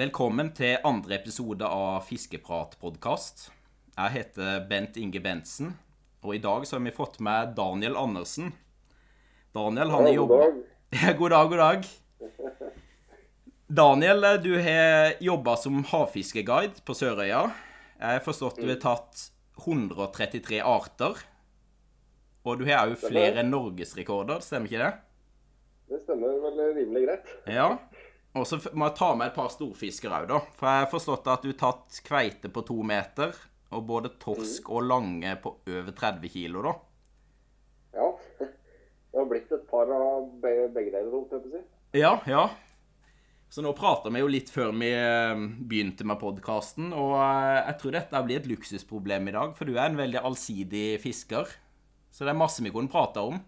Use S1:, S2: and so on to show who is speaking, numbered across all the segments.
S1: Velkommen til andre episode av Fiskeprat-podkast. Jeg heter Bent Inge Bentsen, og i dag så har vi fått med Daniel Andersen. Daniel, han er jobba
S2: dag.
S1: God dag, god dag. Daniel, du har jobba som havfiskeguide på Sørøya. Jeg har forstått du har tatt 133 arter. Og du har òg flere norgesrekorder, stemmer ikke det?
S2: Det stemmer vel rimelig greit.
S1: Ja. Og så må jeg ta med et par storfisker òg, da. For jeg har forstått at du har tatt kveite på to meter, og både torsk og lange på over 30 kilo, da.
S2: Ja. Det har blitt et par av be- begge deler, holdt jeg på å si.
S1: Ja, ja. Så nå prater vi jo litt før vi eh, begynte med podkasten, og eh, jeg tror dette blir et luksusproblem i dag, for du er en veldig allsidig fisker. Så det er masse vi kunne prate om.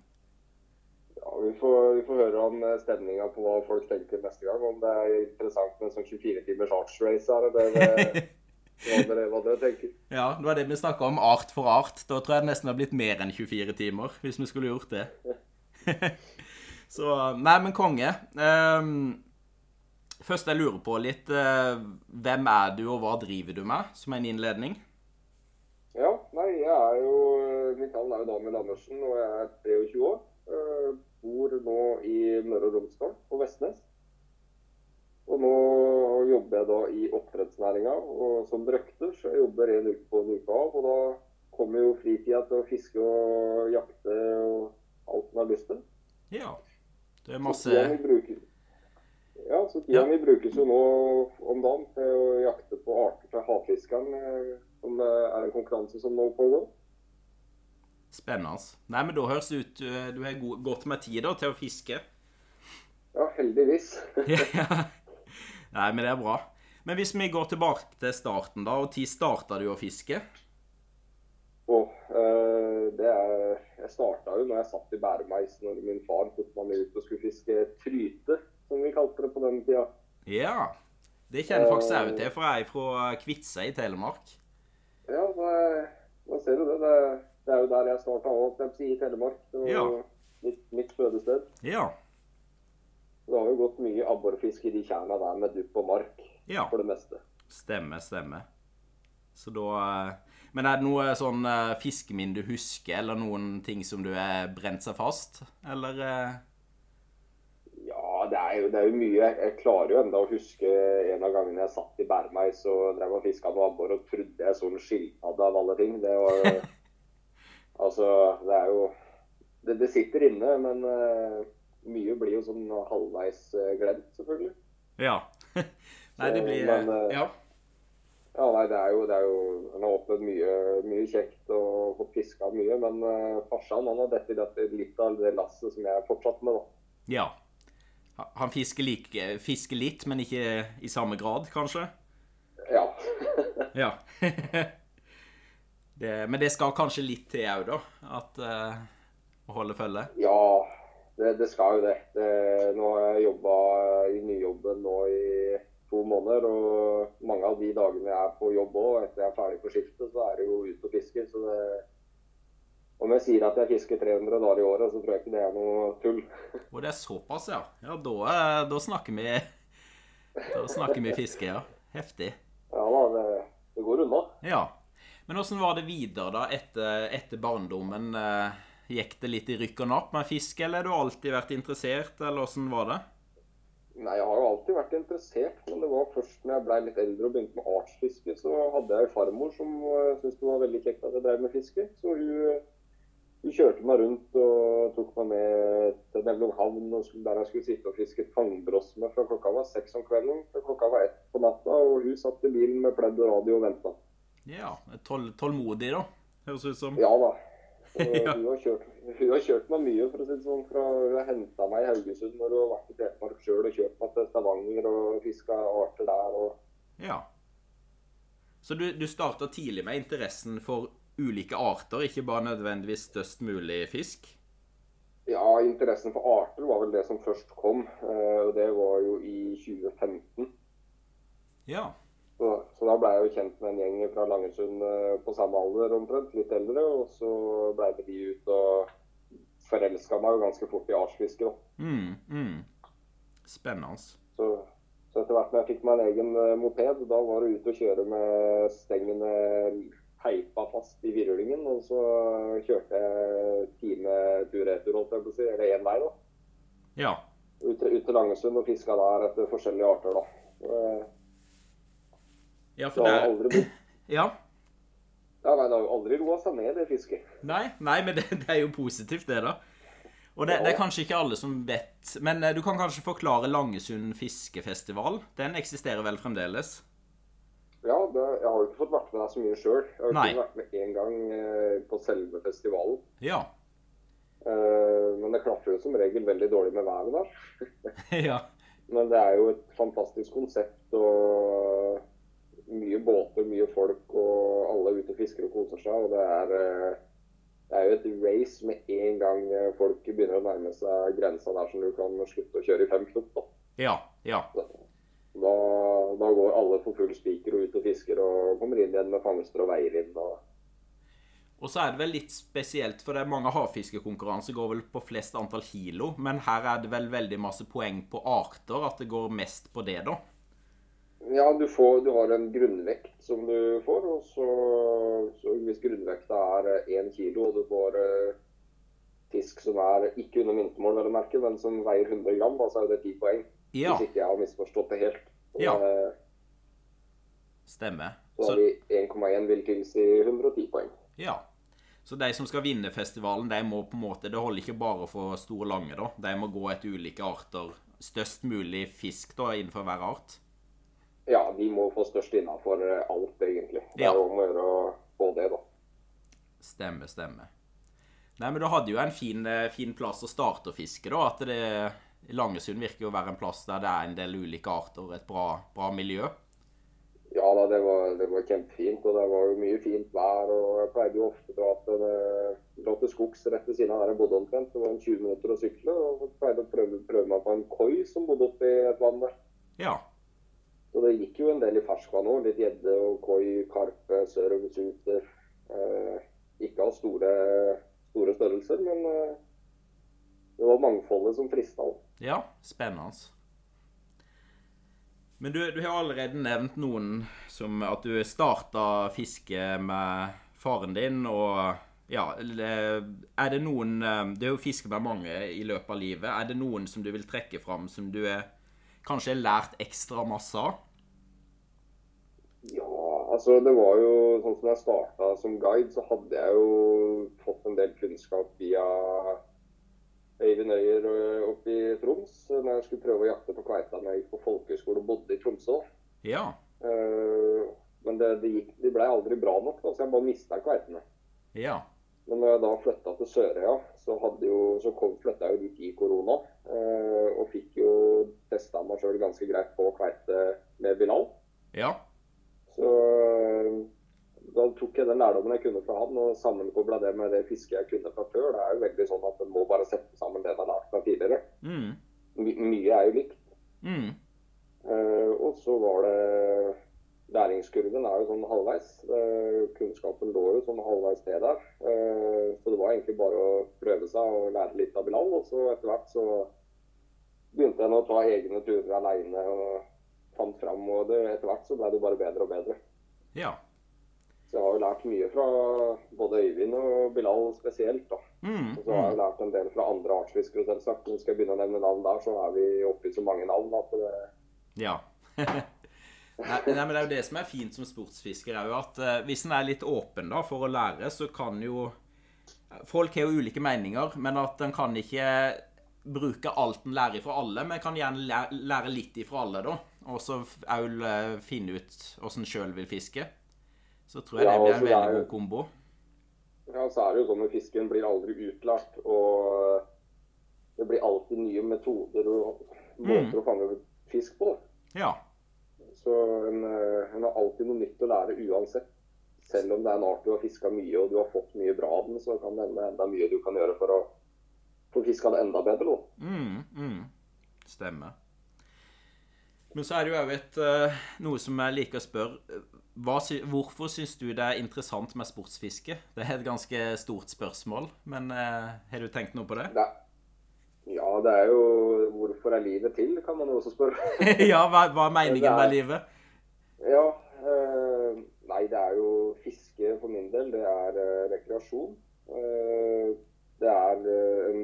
S2: Vi får, vi får høre om eh, stemninga på hva folk tenker neste gang. Om det er interessant med en sånn 24 timers artsrace her, eller det- hva dere, hva dere tenker.
S1: Ja, det var det vi snakka om, art for art. Da tror jeg det nesten har blitt mer enn 24 timer, hvis vi skulle gjort det. Så Nei, men konge. Um, først jeg lurer på litt uh, Hvem er du, og hva driver du med, som en innledning?
S2: Ja, nei, jeg er jo Mitt navn er jo Daniel Andersen, og jeg er 23 år. Eh, bor nå i Møre og Romsdal, på Vestnes. Og nå jobber jeg da i oppdrettsnæringa og som røkter, så jeg jobber en uke på en uke av. Og da kommer jo fritida til å fiske og jakte og alt man har lyst til.
S1: Ja. Det er masse
S2: så bruker- Ja, så tida
S1: Ja.
S2: mi brukes jo nå om dagen til å jakte på arter til havfiskeren, eh, som eh, er en konkurranse som nå pågår.
S1: Spennende. Nei, men da høres det ut eh, Du har go- godt med tid da, til å fiske.
S2: Ja, heldigvis.
S1: Ja. Nei, men det er bra. Men hvis vi går tilbake til starten, da, og når starta du å fiske?
S2: Og eh, det er Jeg starta jo når jeg satt i bæremeis når min far tok meg med ut og skulle fiske tryte, som vi kalte det på den tida.
S1: Ja. Det kjenner faktisk jeg til, for jeg er fra Kvitsøy i Telemark.
S2: Ja, da, da ser du det. det. Det er jo der jeg starta òg, i Telemark. Det var
S1: Ja.
S2: mitt, mitt fødested.
S1: Ja.
S2: Det har jo gått mye abborfiske i de tjerna der med dupp og mark,
S1: Ja.
S2: for det meste.
S1: Stemmer, stemmer. Så da eh, Men er det noe sånn eh, fiskeminn du husker, eller noen ting som du har brent seg fast? Eller eh,
S2: Ja, det er jo, det er jo mye. Jeg, klarer jo enda å huske en av gangene jeg satt i Bærmeis og drev og fiska med abbor og trodde jeg så en skilpadde av alle ting. Det var Altså, det er jo Det, det sitter inne, men uh, mye blir jo sånn halvveis eh, glemt, selvfølgelig.
S1: Ja. Nei, det blir
S2: men, uh,
S1: Ja.
S2: Ja, nei, det er jo, det er jo Han har opplevd mye, mye kjekt og fått piska mye, men uh, farsan han har dette, dette litt av det lasset som jeg fortsatte med, da.
S1: ja. Han fisker, like, fisker litt, men ikke i samme grad, kanskje?
S2: Ja.
S1: Ja. det, men det skal kanskje litt til òg, da? At uh, Å holde følge?
S2: Ja, det, det skal jo det. det. Nå har jeg jobba i nyjobben nå i to måneder, og mange av de dagene jeg er på jobb òg, etter jeg er ferdig på skiftet, så er det jo ut og fiske. Så det Om jeg sier at jeg fisker 300 dager i året, så tror jeg ikke det er noe tull.
S1: Og det er såpass, ja. Ja, da, eh, da snakker vi Da snakker vi fiske, ja. Heftig.
S2: Ja da, det, det går unna.
S1: Ja. Men åssen var det videre, da, etter, etter barndommen? Eh, Gikk det litt i rykk og napp med fiske, eller har du alltid vært interessert, eller åssen var det?
S2: Nei, jeg har jo alltid vært interessert, men det var først når jeg ble litt eldre og begynte med artsfiske, så hadde jeg en farmor som uh, syntes det var veldig kjekt at jeg drev med fiske. Så hun, hun kjørte meg rundt og tok meg med til Nevlung havn, der jeg skulle sitte og fiske fangbrossme fra klokka var seks om kvelden til klokka var ett på natta. Og hun satt i bilen med pledd og radio og venta.
S1: Ja, tål, tålmodig, da. Høres ut som.
S2: Ja da. Og
S1: Ja.
S2: hun, har kjørt, hun har kjørt meg mye, for å si det sånn. Fra hun har henta meg i Haugesund når hun har vært i Telemark sjøl og kjørt meg til Stavanger og fiska arter der. og
S1: Ja. Så du, du starta tidlig med interessen for ulike arter, ikke bare nødvendigvis størst mulig fisk?
S2: Ja, interessen for arter var vel det som først kom. eh, og Det var jo i 2015.
S1: Ja.
S2: Så, så da ble jeg jo kjent med en gjeng fra Langesund eh, på samme alder omtrent, litt eldre. Og så ble det de ut og forelska meg jo ganske fort i arsfiske da.
S1: Mm, mm. Spennende.
S2: Så, Så etter hvert når jeg fikk meg en egen eh, moped, da var det ut og kjøre med stengene teipa fast i virvlingen. Og så kjørte jeg time tur-retur, holdt jeg på å si. Eller én vei, da.
S1: Ja.
S2: Ut, ut til Langesund og fiska der etter forskjellige arter, da. Eh,
S1: Ja,
S2: Det
S1: for
S2: har
S1: det
S2: aldri blitt
S1: Ja.
S2: Ja, nei, det har jo aldri roa seg ned, det fisket.
S1: Nei, nei men det, det er jo positivt, det, da. Og det, det er kanskje ikke alle som vet Men eh, du kan kanskje forklare Langesund fiskefestival? Den eksisterer vel fremdeles?
S2: Ja, det, jeg har jo ikke fått vært med deg så mye sjøl. Jeg har
S1: Nei.
S2: kun vært med én gang eh, på selve festivalen.
S1: Ja.
S2: Eh, men det klaffer jo som regel veldig dårlig med været der.
S1: ja.
S2: Men det er jo et fantastisk konsept og mye båter, mye folk, og alle er ute og fisker og koser seg. Og det er, eh, det er jo et race med en gang eh, folk begynner å nærme seg grensa der som du kan slutte å kjøre i fem knop. Da.
S1: Ja. Ja.
S2: Da, da går alle for full spiker og ut og fisker og kommer inn igjen med fangster og veier inn. Og,
S1: Og så er det vel litt spesielt, for det er mange havfiskekonkurranser går vel på flest antall kilo, men her er det vel veldig masse poeng på arter, at det går mest på det, da.
S2: Ja, du, får, du har en grunnvekt som du får, og så, så hvis grunnvekta er én kilo, og du får uh, fisk som er ikke under minstemål, merke, men som veier 100 gram, da, så er det 10 poeng.
S1: Ja,
S2: Hvis ikke jeg har misforstått det helt. Og,
S1: Ja.
S2: eh,
S1: stemmer.
S2: Så
S1: Så,
S2: har vi 1,1 vil tilsi 110 poeng.
S1: ja. Så de som skal vinne festivalen, de må på en måte Det holder ikke bare for store lange, da. De må gå etter ulike arter. Størst mulig fisk da innenfor hver art.
S2: Ja, de må få størst innafor alt, egentlig. Det er om å gjøre å få det, da.
S1: Stemmer, stemmer. Nei, men du hadde jo en fin, eh, fin plass å starte å fiske, da. At det Langesund virker jo å være en plass der det er en del ulike arter og et bra, bra miljø.
S2: Ja da, det var, det var kjempefint, og det var jo mye fint vær. og Jeg pleide jo ofte å dra til, eh, dra til skogs rett ved siden av der jeg bodde omtrent. Det var en 20 minutter å sykle. og jeg pleide å prøve, prøve meg på en koi som bodde oppi et vann der.
S1: Ja.
S2: Så det gikk jo en del i ferskvann òg. Litt gjedde og koi, karpe, sørøversuter. Eh, ikke av store, store størrelser, men eh, det var mangfoldet som frista.
S1: Ja, spennende. Men du, du har allerede nevnt noen som at du starta fiske med faren din, og ja Er det noen Det Du har jo fisket med mange i løpet av livet. Er det noen som du vil trekke fram som du er, kanskje har lært ekstra masse av?
S2: Ja, altså det var jo sånn som jeg starta som guide, så hadde jeg jo fått en del kunnskap via Øyvind Øyer oppe i Troms. Når jeg skulle prøve å jakte på kveita når jeg gikk på folkehøyskole og bodde i Tromsø.
S1: Ja.
S2: Uh, Men det, det, gikk, de ble aldri bra nok, da, så jeg bare mista kveitene.
S1: Ja.
S2: Men når jeg da flytta til Sørøya, så, jo, så kom, flytta jeg jo dit i korona. eh, Og fikk jo testa meg sjøl ganske greit på kveite med Bilal.
S1: Ja.
S2: Så øh, da tok jeg den lærdommen jeg kunne fra han, og sammenkobla det med det fisket jeg kunne fra før. Det er jo veldig sånn at en må bare sette sammen det en har lært fra tidligere.
S1: Mm.
S2: My mye er jo likt.
S1: Mm.
S2: Eh, og så var det Læringskurven er jo sånn halvveis. Eh, kunnskapen lå jo sånn halvveis til der. Eh, så det var egentlig bare å prøve seg og lære litt av Bilal. Og så etter hvert så begynte jeg å ta egne turer aleine og fant fram. Og det, etter hvert så ble det bare bedre og bedre.
S1: Ja.
S2: Så jeg har jo lært mye fra både Øyvind og Bilal spesielt. da.
S1: Mm.
S2: Og så har jeg lært en del fra andre artsfiskere selvsagt. Men skal jeg begynne å nevne navn der, så er vi oppe i så mange navn at det
S1: Ja. nei, nei, men det er jo det som er fint som sportsfisker, er jo at eh, hvis en er litt åpen da, for å lære, så kan jo Folk har jo ulike meninger, men at en kan ikke bruke alt en lærer fra alle, men kan gjerne lære, litt ifra alle, da. Og så òg finne ut åssen en sjøl vil fiske. Så tror jeg
S2: Ja,
S1: det blir en
S2: er
S1: veldig
S2: jo-
S1: god kombo.
S2: Ja, så er det jo sånn at fisken blir aldri utlært. Og det blir alltid nye metoder og måter å fange fisk på. da.
S1: Ja.
S2: Så en, eh, en har alltid noe nytt å lære uansett. Selv om det er en art du har fiska mye og du har fått mye bra av den, så kan det hende enda mye du kan gjøre for å få fiska det enda bedre.
S1: Mm, mm. Stemmer. Men så er det jo òg et eh, noe som jeg liker å spørre. Hva, hvorfor syns du det er interessant med sportsfiske? Det er et ganske stort spørsmål, men eh, har du tenkt noe på det?
S2: Det, ja, det er jo hvorfor er livet til, kan man jo også spørre.
S1: ja, hva, hva er meningen med livet?
S2: Ja, eh, nei, det er jo fiske for min del. Det er eh, rekreasjon. Eh, det er eh, en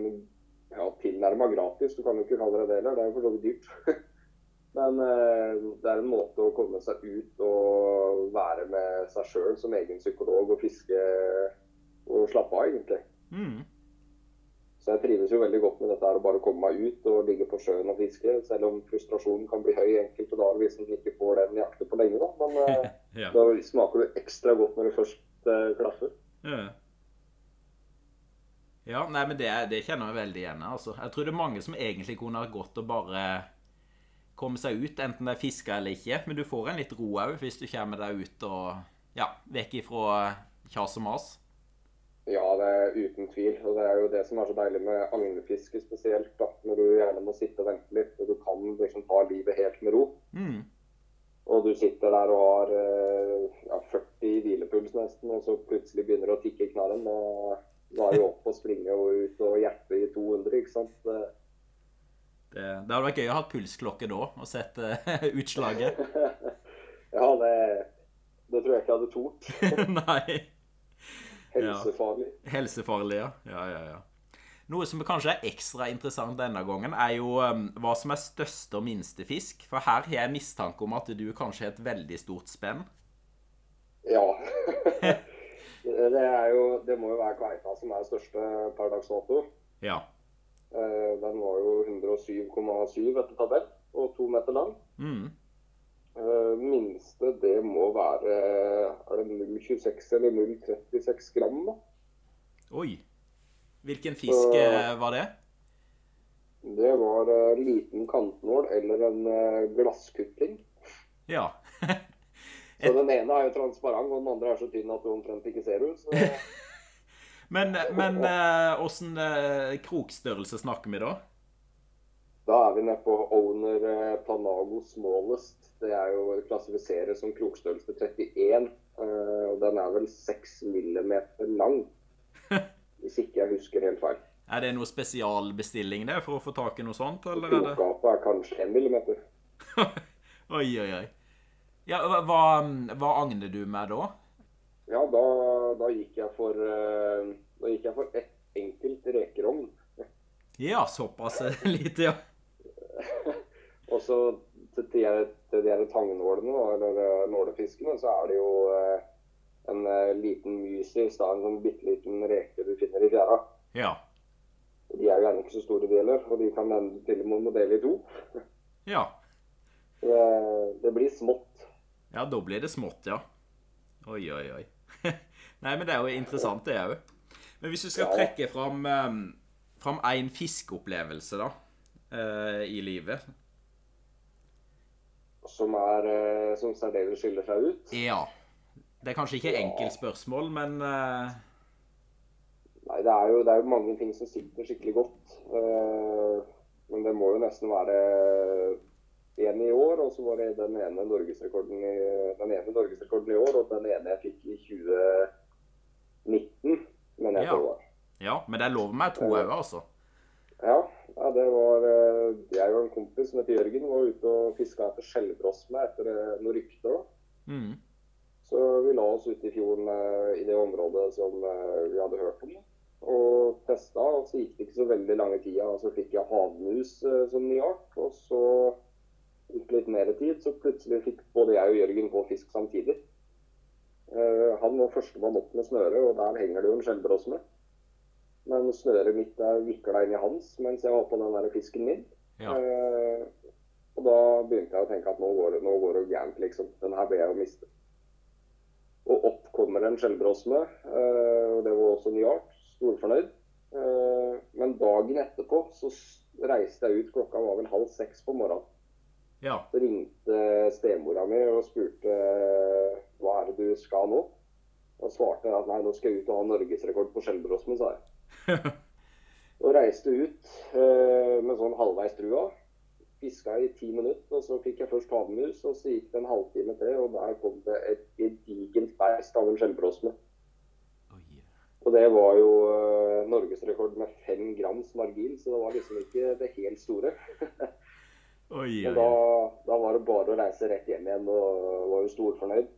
S2: ja, tilnærma gratis. Du kan jo ikke kalle det det heller. Det er jo for så vidt dyrt. Men eh, det er en måte å komme seg ut og være med seg sjøl som egen psykolog og fiske og slappe av, egentlig.
S1: Mm.
S2: Så jeg trives jo veldig godt med dette her å bare komme meg ut og ligge på sjøen og fiske. Selv om frustrasjonen kan bli høy enkelte dager hvis en ikke får den jakten på lenge. da. Men eh,
S1: Ja.
S2: da smaker det ekstra godt når det først eh, klaffer.
S1: Ja. Ja, nei, men det, det kjenner jeg veldig igjen. Altså. Jeg tror det er mange som egentlig kunne ha gått og bare komme seg ut, enten det er fiske eller ikke. Men du får en litt ro òg hvis du kommer deg ut og ja, vekk ifra kjas og mas.
S2: Ja, det er uten tvil. Og det er jo det som er så deilig med agnefiske spesielt. da, Når du gjerne må sitte og vente litt, og du kan liksom ta livet helt med ro.
S1: Mm.
S2: Og du sitter der og har eh, ja, 40 i hvilepuls nesten, og så plutselig begynner det å tikke i knarren. Da, er du opp og springe og ut og hjertet i 200, ikke sant. Det-
S1: Det, det hadde vært gøy å ha pulsklokke da og sett uh, utslaget.
S2: ja, det, det tror jeg ikke jeg hadde tort.
S1: nei.
S2: Helsefarlig.
S1: Helsefarlig, ja. Ja, ja, ja. Noe som kanskje er ekstra interessant denne gangen, er jo um, hva som er største og minste fisk. For her har jeg mistanke om at du kanskje har et veldig stort spenn.
S2: Ja. det, er jo, det må jo være kveita som er største per dags dato.
S1: Ja.
S2: Eh, Den var jo 107,7 etter tabell, og to meter lang.
S1: Mm.
S2: Eh, Minste det må være er det 0,26 eller 0,36 gram. da.
S1: Oi. Hvilken fisk Så, var det?
S2: Det var en liten kantnål eller en eh, glasskutling.
S1: Ja.
S2: Så Den ene er jo transparent, og den andre er så tynn at du omtrent ikke ser henne. Så
S1: Men, men eh, åssen eh, krokstørrelse snakker vi da?
S2: da er vi nede på owner eh, Tanago smallest. Det er jo klassifiseres som krokstørrelse 31. eh, og Den er vel 6 millimeter lang. Hvis ikke jeg husker helt feil.
S1: Er det noe spesialbestilling det for å få tak i noe sånt, eller er det
S2: Krokgapet er kanskje 1 millimeter.
S1: Oi, oi, oi. Ja, hva, hva, agner du med da?
S2: Ja, da, da gikk jeg for eh, Da gikk jeg for ett enkelt rekerogn.
S1: Ja, såpass lite, ja.
S2: Og så til, de- til de her tangnålene, eller eh, nålefiskene, så er det jo eh, en eh, liten mysis, da, en sånn bitte liten reke du finner i fjæra.
S1: Ja.
S2: De er jo gjerne ikke så store, de heller, og de kan ende til og med må dele i to.
S1: Ja.
S2: Det, det blir smått.
S1: Ja, da blir det smått, ja. Oi, oi, oi. Nei, men det er jo interessant, det òg. Men hvis du skal trekke fram fram én fiskeopplevelse, da, i livet
S2: Som er eh, som særdeles skiller seg ut.
S1: Ja. Det er kanskje ikke
S2: Ja.
S1: enkelt spørsmål, men eh,
S2: Nei, det er, jo, det er jo mange ting som sitter skikkelig godt. Eh, men det må jo nesten være én i år, og så var det den ene norgesrekorden i, den ene norgesrekorden i år, og den ene jeg fikk i 2019, mener jeg
S1: Ja.
S2: det var.
S1: Ja, men det er lov med to òg, altså.
S2: Ja, ja, det var eh, Jeg og en kompis som heter Jørgen var ute og fiska etter skjellbrosme etter eh, noen rykter.
S1: Mm.
S2: Så vi la oss ute i fjorden eh, i det området som vi hadde hørt om. Og testa, og så gikk det ikke så veldig lange tida. Og så fikk jeg havmus som ny art. Og så gikk litt mer tid, så plutselig fikk både jeg og Jørgen på fisk samtidig. Han var førstemann opp med snøret, og der henger det jo en skjellbrosme. Men snøret mitt er vikla inn i hans mens jeg var på den der fisken min.
S1: Ja.
S2: Eh, og da begynte jeg å tenke at nå går det, nå går det gærent, liksom. Den her ble jeg å miste. Og opp kommer en skjellbrosme, eh, og det var også ny art. Storfornøyd. Eh, men dagen etterpå så reiste jeg ut, klokka var vel halv seks på morgenen.
S1: ja.
S2: Så ringte stemora mi og spurte eh, hva er det du skal nå. Og svarte at nei, nå skal jeg ut og ha norgesrekord på skjellbrosme, sa jeg. Og reiste ut eh, med sånn halvveis trua. Fiska i ti minutter, og så fikk jeg først havmus. Og så gikk det en halvtime til, og der kom det et gedigent beist av en skjellbrosme.
S1: Oi.
S2: Og det var jo eh, norgesrekord med fem grams margin, så det var liksom ikke det helt store.
S1: Oi,
S2: Men da, da var det bare å reise rett hjem igjen og var jo storfornøyd.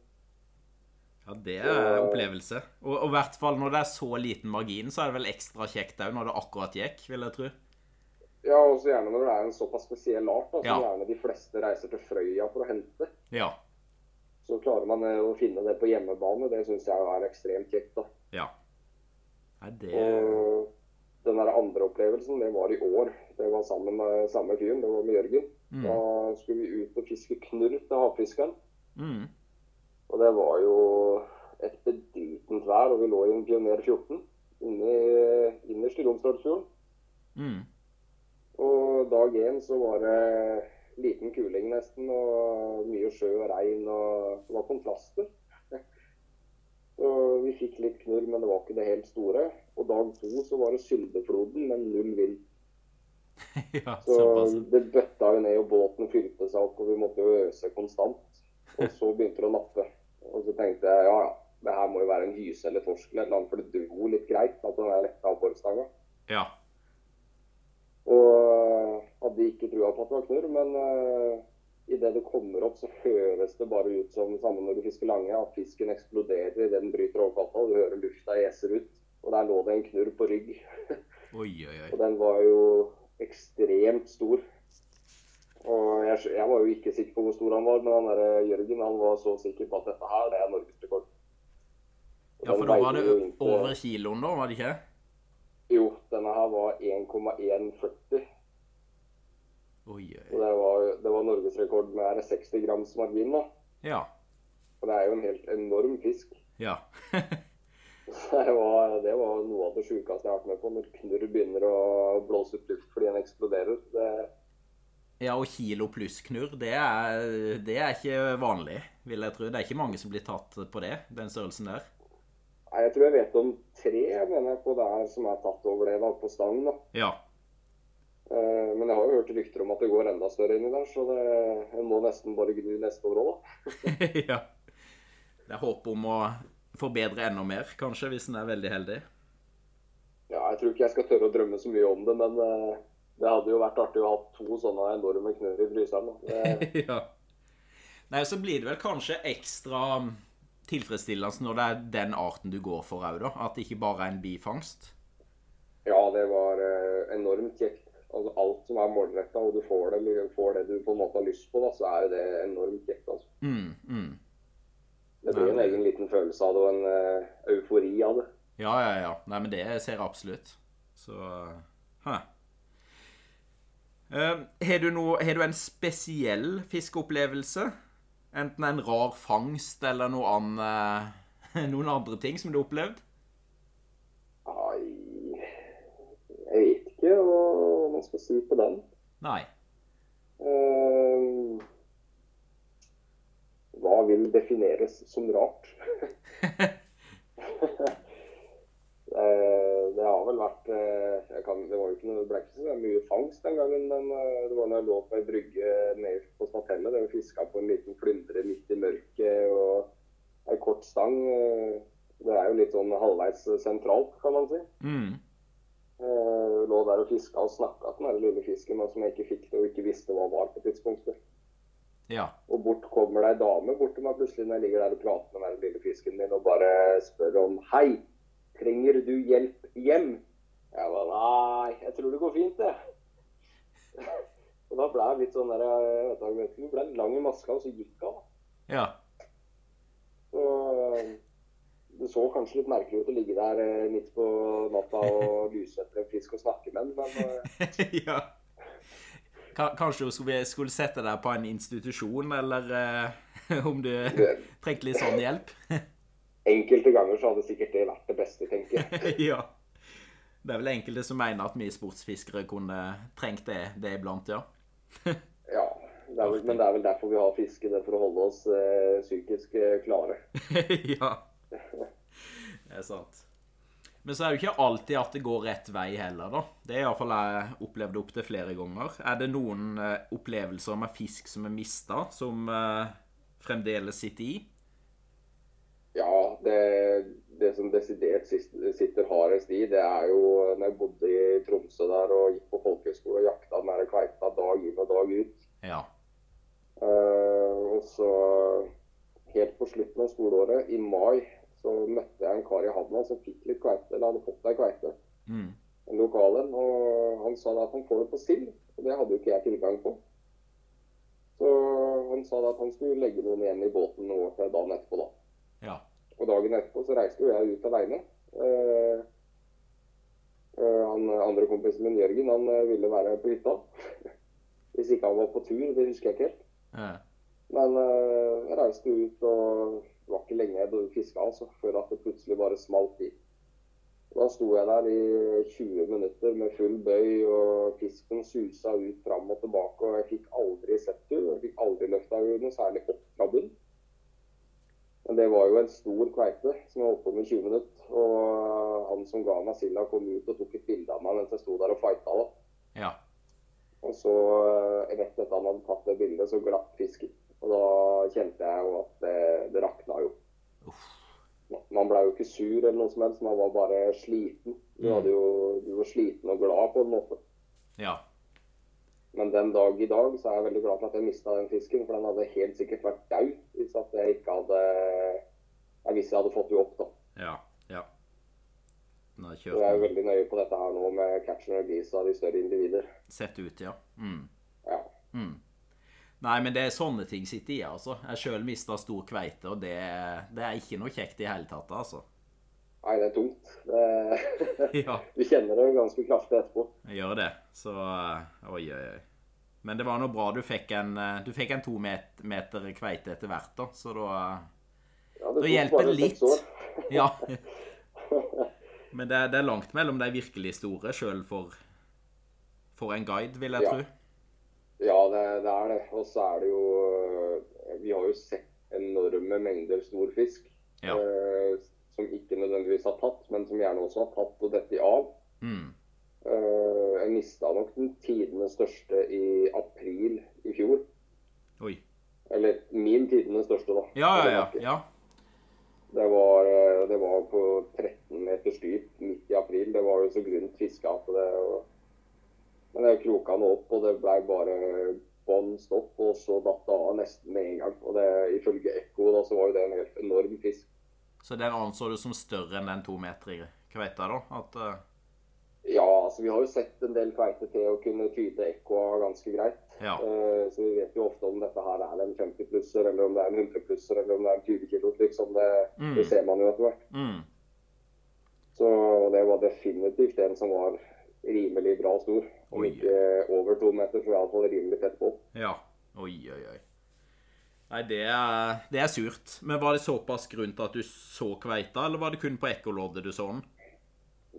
S1: Ja, det er opplevelse. Og og i hvert fall når det er så liten margin, så er det vel ekstra kjekt òg når det akkurat gikk, vil jeg tro.
S2: Ja, og så gjerne når det er en såpass spesiell art, da, som
S1: Ja.
S2: gjerne de fleste reiser til Frøya for å hente.
S1: Ja.
S2: Så klarer man eh, å finne det på hjemmebane. Det syns jeg er ekstremt kjekt. da.
S1: Ja. Nei, det
S2: Og den der andre opplevelsen, det var i år. Det var sammen med samme fyren, det var med Jørgen.
S1: Mm.
S2: Da skulle vi ut og fiske knurr til havfiskeren.
S1: mm.
S2: Og det var jo et bedritent vær, og vi lå i en Pioner 14 inne innerst i Romsdalsfjorden.
S1: Mm.
S2: Og dag én så var det liten kuling nesten, og mye sjø og regn, og det var kontraster. Så vi fikk litt knurr, men det var ikke det helt store. Og dag to så var det Syldefloden, men null vind.
S1: ja,
S2: Så det bøtta jo ned, og båten fylte seg opp, og vi måtte jo øse konstant. Og så begynte det å nappe. Og så tenkte jeg ja, ja, det her må jo være en hyse eller torsk eller noe, for det dro litt greit at den er letta av forstanga.
S1: Ja.
S2: Og hadde ikke trua på at det var knurr, men uh, idet det kommer opp, så høres det bare ut som samme når du fisker lange, at fisken eksploderer idet den bryter overflata. Du hører lufta eser ut. Og der lå det en knurr på rygg.
S1: Oi, oi, oi.
S2: Og den var jo ekstremt stor. Og jeg, jeg var jo ikke sikker på hvor stor han var, men han der Jørgen han var så sikker på at dette her, det er norgesrekord.
S1: Ja, for da var det over kiloen, da, var det ikke?
S2: Jo, denne her var 1,140.
S1: Oi, oi.
S2: Og det var, det var norgesrekord med er 60 grams margin. da.
S1: Ja.
S2: Og det er jo en helt enorm fisk.
S1: Ja.
S2: Det var, det var noe av det sjukeste jeg har vært med på. Når knurr begynner å blåse ut luft fordi den eksploderer. Det,
S1: ja, og kilo pluss knurr, det det er ikke vanlig, vil jeg tro. Det er ikke mange som blir tatt på det, den størrelsen der.
S2: nei, jeg tror jeg vet om tre mener jeg på det her som er tatt over det da, på stang. da.
S1: Ja.
S2: Eh, Men jeg har jo hørt rykter om at det går enda større inni der, så det, jeg må nesten bare gnu neste år òg,
S1: ja. Det er håp om å forbedre enda mer, kanskje, hvis en er veldig heldig.
S2: Ja, jeg tror ikke jeg skal tørre å drømme så mye om det, men eh, vært artig å ha to sånne enorme knør i fryseren. Det,
S1: ja. Nei, så blir det vel kanskje ekstra tilfredsstillende når det er den arten du går for òg, da. At det ikke bare er en bifangst.
S2: ja, det var eh, enormt kjekt. Altså, alt som er målretta, og du får det, eller får det du på en måte har lyst på, da, så er det enormt kjekt. altså.
S1: Mm, mm.
S2: Det blir en egen liten følelse av det, og en eh, eufori av det.
S1: Ja, ja, ja. Nei, men det ser jeg absolutt. Så Hæ. Eh, Har du, noe, har du en spesiell fiskeopplevelse? Enten en rar fangst eller noe annet, noen andre ting som du har opplevd?
S2: Nei jeg vet ikke hva man skal si på den.
S1: Nei.
S2: Uh, hva vil defineres som rart? Eh, det har vel vært eh, kan, Det var jo ikke noe, det ble ikke så mye fangst den gangen, men eh, det var når jeg lå på ei brygge nede på Statellet. Det var fiska på en liten flyndre midt i mørket og ei kort stang. eh, Det er jo litt sånn halvveis sentralt, kan man si.
S1: Mm.
S2: Jeg lå der og fiska og snakka til den lille fisken men som jeg ikke fikk det og ikke visste hva var på tidspunktet.
S1: Ja.
S2: Og bort kommer det ei dame bort til meg plutselig når jeg ligger der og prater med den lille fisken min og bare spør om Hei, trenger du hjelp hjem? Jeg bare Nei, jeg tror det går fint, det. og da ble jeg litt sånn der jeg vet ikke, Hun ble lang i maska, og så gikk hun.
S1: Ja.
S2: Så det så kanskje litt merkelig ut å ligge der eh, midt på natta og luse etter en fisk og snakke med den, men eh,
S1: ja. Kanskje hun skulle, skulle sette deg på en institusjon, eller uh, om du trengte litt sånn hjelp?
S2: enkelte ganger så hadde sikkert det vært beste, tenker jeg.
S1: ja. Det er vel enkelte som mener at vi sportsfiskere kunne trengt det, det iblant, ja.
S2: Ja, det er vel, men det er vel derfor vi har fiske, det er for å holde oss eh, psykisk eh, klare.
S1: ja. Det er sant. Men så er det jo ikke alltid at det går rett vei heller, da. Det er iallfall jeg opplevd opptil flere ganger. Er det noen eh, opplevelser med fisk som er mista, som eh, fremdeles sitter i?
S2: Ja, det, det som desidert sitter hardest i, det er jo når jeg bodde i Tromsø der og gikk på folkehøyskole og jakta der kveita dag inn og dag ut.
S1: Ja.
S2: Uh, og så helt på slutten av skoleåret, i mai, så møtte jeg en kar i havna som fikk litt kveite, eller hadde fått ei kveite.
S1: Mm.
S2: En lokal en. Og han sa da at han får det på sild, og det hadde jo ikke jeg tilgang på. Så han sa da at han skulle legge noen igjen i båten noe til dagen etterpå, da.
S1: Ja.
S2: Og dagen etterpå så reiste jo jeg ut aleine. Uh, uh, han andre kompisen min, Jørgen, han uh, ville være på hytta. Hvis ikke han var på tur, det husker jeg ikke helt.
S1: Ja.
S2: Men jeg reiste ut, og det var ikke lenge jeg fiska altså, før at det plutselig bare smalt i. Da sto jeg der i 20 minutter med full bøy, og fisken susa ut fram og tilbake. Og jeg fikk aldri sett henne. Jeg fikk aldri løfta henne noe særlig opp fra bunn. Men det var jo en stor kveite som jeg holdt på med i 20 minutter. Og han som ga meg silda, kom ut og tok et bilde av meg mens jeg sto der og fighta. Da.
S1: Ja.
S2: Og så, eh, rett etter han hadde tatt det bildet, så glapp fisken. Og da kjente jeg jo at det, det rakna jo.
S1: Uff.
S2: Man ble jo ikke sur eller noe som helst, man var bare sliten. Du,
S1: Mm.
S2: jo, du var sliten og glad på en måte.
S1: Ja.
S2: Men den dag i dag så er jeg veldig glad for at jeg mista den fisken, for den hadde helt sikkert vært daud hvis jeg ikke hadde Jeg visste jeg hadde fått henne opp, da.
S1: Ja. Ja. Nå er jeg
S2: er veldig nøye på dette her nå med catch and release av de større individer.
S1: Sett ut, ja. Mm.
S2: Ja.
S1: Mm. Nei, men det er sånne ting sitter i, altså. Jeg sjøl mista stor kveite, og det, det er ikke noe kjekt i hele tatt, altså.
S2: Nei, det er tungt. Det,
S1: Ja,
S2: du kjenner det jo ganske kraftig etterpå.
S1: jeg gjør det. Så eh, Oi, oi, oi. Men det var nå bra du fikk en, eh, du fikk en to meter kveite etter hvert, da. Så da eh,
S2: Ja,
S1: Da hjelper det litt. Ja. Men det, det er langt mellom de virkelig store, sjøl for, for en guide, vil jeg
S2: Ja.
S1: tro.
S2: Ja, det, det er det. Og så er det jo Vi har jo sett enorme mengder stor fisk.
S1: Ja.
S2: eh, som ikke nødvendigvis har tatt, men som gjerne også har tatt og dette av.
S1: Mm.
S2: Uh, jeg mista nok den tidenes største i april i fjor.
S1: Oi.
S2: Eller min tidenes største, da.
S1: Ja, ja, ja. Ja.
S2: det var, eh, det var på 13 meters dyp midt i april. Det var jo så grunt fiska at det og, Men jeg kroka den opp, og det blei bare bånn stopp, og så datt det av nesten med en gang. Og det, ifølge Ekko da, så var jo det en helt enorm fisk.
S1: Så den anså du som større enn den to meter kveita, da? At uh...
S2: Ja, altså vi har jo sett en del kveite til å kunne tyde ekkoa ganske greit.
S1: Ja.
S2: Uh, så vi vet jo ofte om dette her er en 50-plusser, eller om det er en 100-plusser, eller om det er en 20 kilo. Liksom. Det,
S1: Mm.
S2: det ser man jo etter hvert.
S1: mm.
S2: Så det var definitivt en som var rimelig bra stor. Om
S1: Oi.
S2: ikke over to meter, så iallfall rimelig tett på.
S1: Ja. Oi, oi, oi. Nei, det er, det er surt. Men var det såpass grunn til at du så kveita, eller var det kun på ekkoloddet du så den?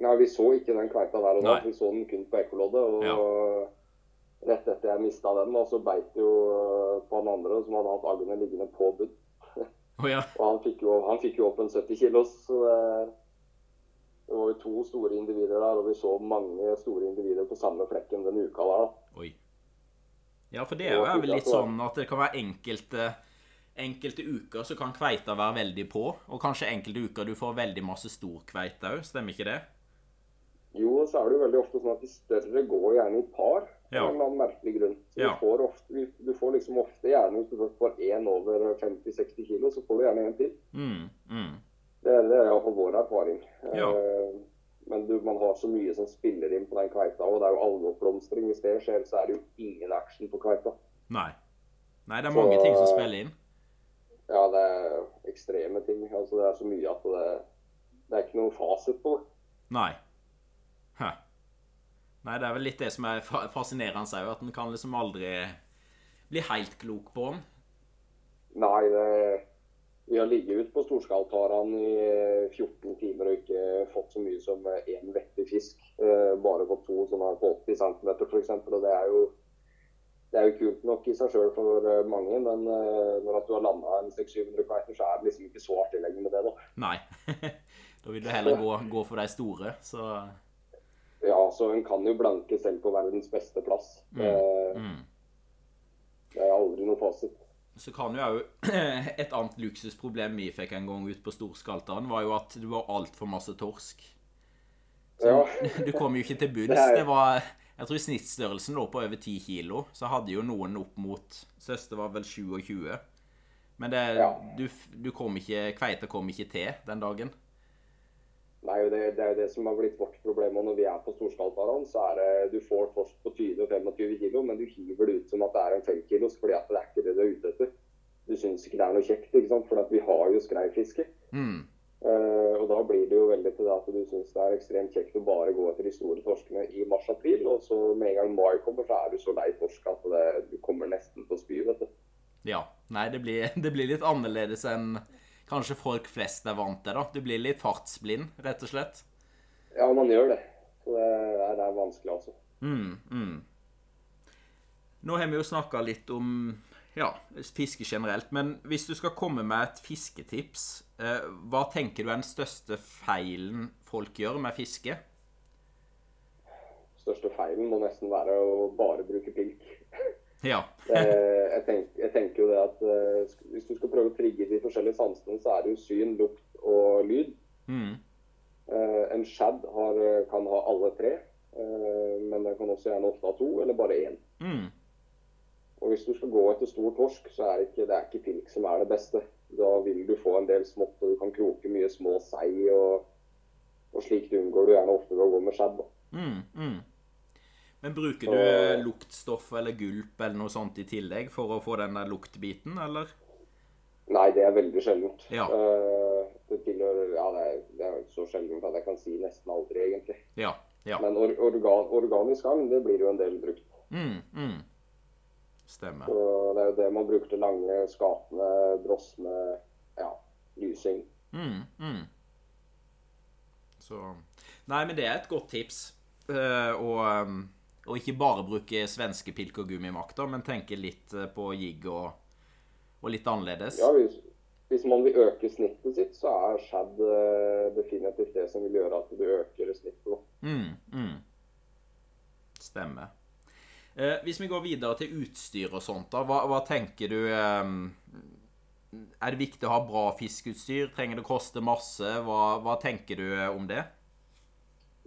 S2: Nei, vi så ikke den kveita der og da. Vi så den kun på ekkoloddet. Og rett etter jeg mista den, da, så beit jo eh, på han andre som hadde hatt agnet liggende på bunn.
S1: Oh, ja.
S2: Og han fikk jo, han fikk jo opp en 70 kilos. Så det, det var jo to store individer der, og vi så mange store individer på samme flekken den uka der. da.
S1: Oi. Ja, for det er jo vel litt sånn at det kan være enkelte Enkelte uker så kan kveita være veldig på, og kanskje enkelte uker du får veldig masse stor kveite òg. Stemmer ikke det?
S2: Jo, så er det jo veldig ofte sånn at de større går gjerne i par.
S1: Ja.
S2: Av en annen merkelig grunn. Så
S1: Ja.
S2: du, får ofte, du får liksom ofte gjerne, hvis du får én over 50-60 kilo, så får du gjerne en til.
S1: Mm, mm.
S2: Det, er- det er iallfall vår erfaring.
S1: Ja.
S2: Eh, Men du, man har så mye som spiller inn på den kveita, og det er jo algeoppblomstring. Hvis det skjer, så er det jo ingen action på kveita.
S1: Nei. Nei, det er mange ting som spiller inn.
S2: Ja, det er ekstreme ting. Altså, det er så mye at det, det er ikke noen fasit på det.
S1: Nei. Hæ. Nei, det er vel litt det som er fa- fascinerende òg, at en kan liksom aldri bli helt klok på den.
S2: Nei, det, vi har ligget ute på storskaltarene i 14 timer og ikke fått så mye som én vettig fisk. Eh, Bare fått to sånne på 80 cm f.eks. Og det er jo det er jo kult nok i seg sjøl for eh, mange, men eh, når du har landa en 600-700 kveiter, så er det liksom ikke så artig lenger med det, da.
S1: Nei. da vil du heller gå, gå for de store, så
S2: Ja, så en kan jo blanke selv på verdens beste plass. Det,
S1: mm.
S2: det er aldri noe fasit.
S1: Så kan jo òg Et annet luksusproblem vi fikk en gang ut på Storskalteren, var jo at det var altfor masse torsk. Så
S2: Ja.
S1: du kom jo ikke til bunns.
S2: Det
S1: Det var Jeg tror snittstørrelsen lå på over 10 kilo. Så hadde jo noen opp mot Søster var vel 27. Men det,
S2: Ja.
S1: du, du kom ikke Kveita kom ikke til den dagen.
S2: Nei, jo det, det er jo det som har blitt vårt problem og når vi er på storskalterne. Så er det du får torsk på 20-25 kilo, men du hiver det ut som at det er en 5 kilos, fordi at det er ikke det du er ute etter. Du syns ikke det er noe kjekt, ikke sant? for at vi har jo skreifiske.
S1: Mm.
S2: Uh, og da blir det jo veldig til det at du syns det er ekstremt kjekt å bare gå etter de store torskene i mars-april, og så med en gang mai kommer, så er du så lei torsk at det, du kommer nesten på å spy, vet du.
S1: Ja. Nei, det blir, det blir litt annerledes enn kanskje folk flest er vant til, da. Du blir litt fartsblind, rett og slett.
S2: Ja, man gjør det. Så det er, det er vanskelig, altså.
S1: Mm, mm. Nå har vi jo snakka litt om ja, fiske generelt, men hvis du skal komme med et fisketips, eh, hva tenker du er den største feilen folk gjør med fiske?
S2: Største feilen må nesten være å bare bruke.
S1: Ja.
S2: Eh, jeg, tenker, jeg tenker jo det at eh, hvis du skal prøve å trigge de forskjellige sansene, så er det jo syn, lukt og lyd.
S1: Mm,
S2: Eh, en shad har, kan ha alle tre, men den kan også gjerne ofte ha to, eller bare én.
S1: mm,
S2: Og hvis du skal gå etter stor torsk, så er det ikke, det er ikke pilk som er det beste. Da vil du få en del smått, og du kan kroke mye små sei, og, og slikt unngår du gjerne ofte ved å gå med shad.
S1: mm, mm. Men bruker du og, luktstoff eller gulp eller noe sånt i tillegg for å få den der luktbiten, eller?
S2: Nei, det er veldig sjeldent.
S1: Ja.
S2: Eh, det tilhører Ja, det er, det er så sjeldent at jeg kan si nesten aldri, egentlig.
S1: Ja. Ja.
S2: Men or, organ, organisk agn, det blir jo en del brukt.
S1: Mm, mm. Stemmer.
S2: Så det er jo det man bruker til lange, skapende, drosme, ja, lysing.
S1: Mm, mm. Så Nei, men det er et godt tips. Uh, og, um, og ikke bare bruke svenske pilk og gummimakter, men tenke litt eh, på jigg og, og litt annerledes.
S2: Ja, hvis, hvis man vil øke snittet sitt, så er shad eh, definitivt det som vil gjøre at du øker snittet.
S1: Mm, mm. Stemmer. Eh, hvis vi går videre til utstyr og sånt, da, hva, hva tenker du eh, Er det viktig å ha bra fiskeutstyr? Trenger det å koste masse? Hva, hva tenker du eh, om det?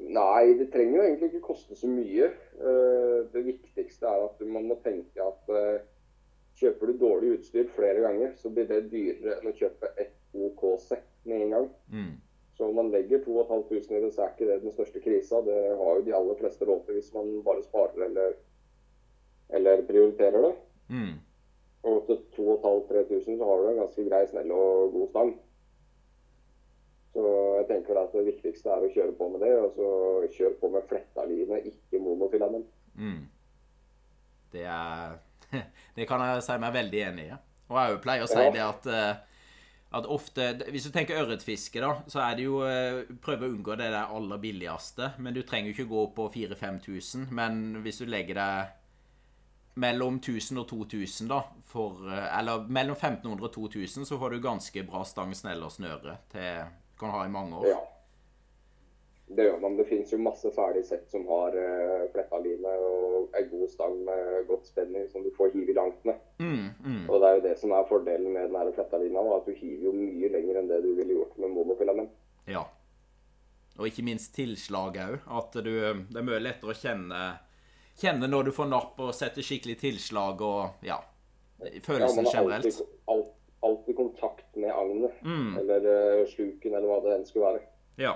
S2: Nei, det trenger jo egentlig ikke koste så mye. Eh, Det viktigste er at man må tenke at eh, kjøper du dårlig utstyr flere ganger, så blir det dyrere enn å kjøpe ett OK sett med en gang.
S1: Mm.
S2: Så om man legger 2500 i det, så er ikke det den største krisa. Det har jo de aller fleste råd til hvis man bare sparer eller, eller prioriterer det.
S1: Mm.
S2: Og til 2500-3000 så har du en ganske grei, snell og god stang. Så jeg tenker at det viktigste er å kjøre på med det, og så kjør på med flettaline, ikke monofilament.
S1: Mm. Det er Det kan jeg si meg veldig enig i. Og jeg pleier å si
S2: Ja.
S1: det at eh, at ofte, Hvis du tenker ørretfiske, da, så er det jo eh, Prøve å unngå det der aller billigste. Men du trenger jo ikke gå på 4000-5000. Men hvis du legger deg mellom 1000 og 2000, da, for, eh, eller mellom 1500 og 2000, så får du ganske bra stang, snell og snøre til kan ha i mange år.
S2: Ja. Det gjør man. Det finnes jo masse ferdige sett som har uh, flettaline og ei god stang med godt spenning som du får hive langt med.
S1: Mm, mm.
S2: Og det er jo det som er fordelen med den fletta lina, at du hiver jo mye lenger enn det du ville gjort med monofilament.
S1: Ja. Og ikke minst tilslag òg. At du Det er mye lettere å kjenne Kjenne når du får napp og setter skikkelig tilslag og ja.
S2: Ja,
S1: Følelsen
S2: har
S1: generelt.
S2: alltid, alltid agnet,
S1: Mm.
S2: eller eh, sluken, eller hva det enn skulle være.
S1: Ja.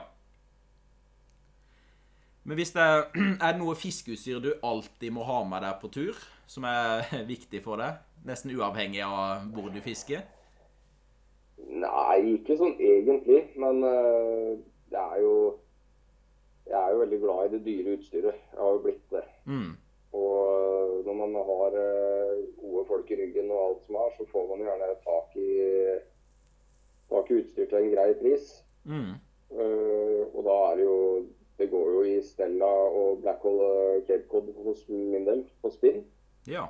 S1: Men hvis det er, er det noe fiskeutstyr du alltid må ha med deg på tur, som er viktig for deg? Nesten uavhengig av hvor du fisker?
S2: Nei, ikke sånn egentlig, men uh, det er jo Jeg er jo veldig glad i det dyre utstyret. Jeg har jo blitt det.
S1: Mm.
S2: Og når man har eh, gode folk i ryggen og alt som er, så får man gjerne tak i, tak ikke utstyr til en grei pris.
S1: Mm.
S2: Uh, og da er det jo Det går jo i Stella og Blackhall hole Cape Cod hos min del, på spinn.
S1: Ja.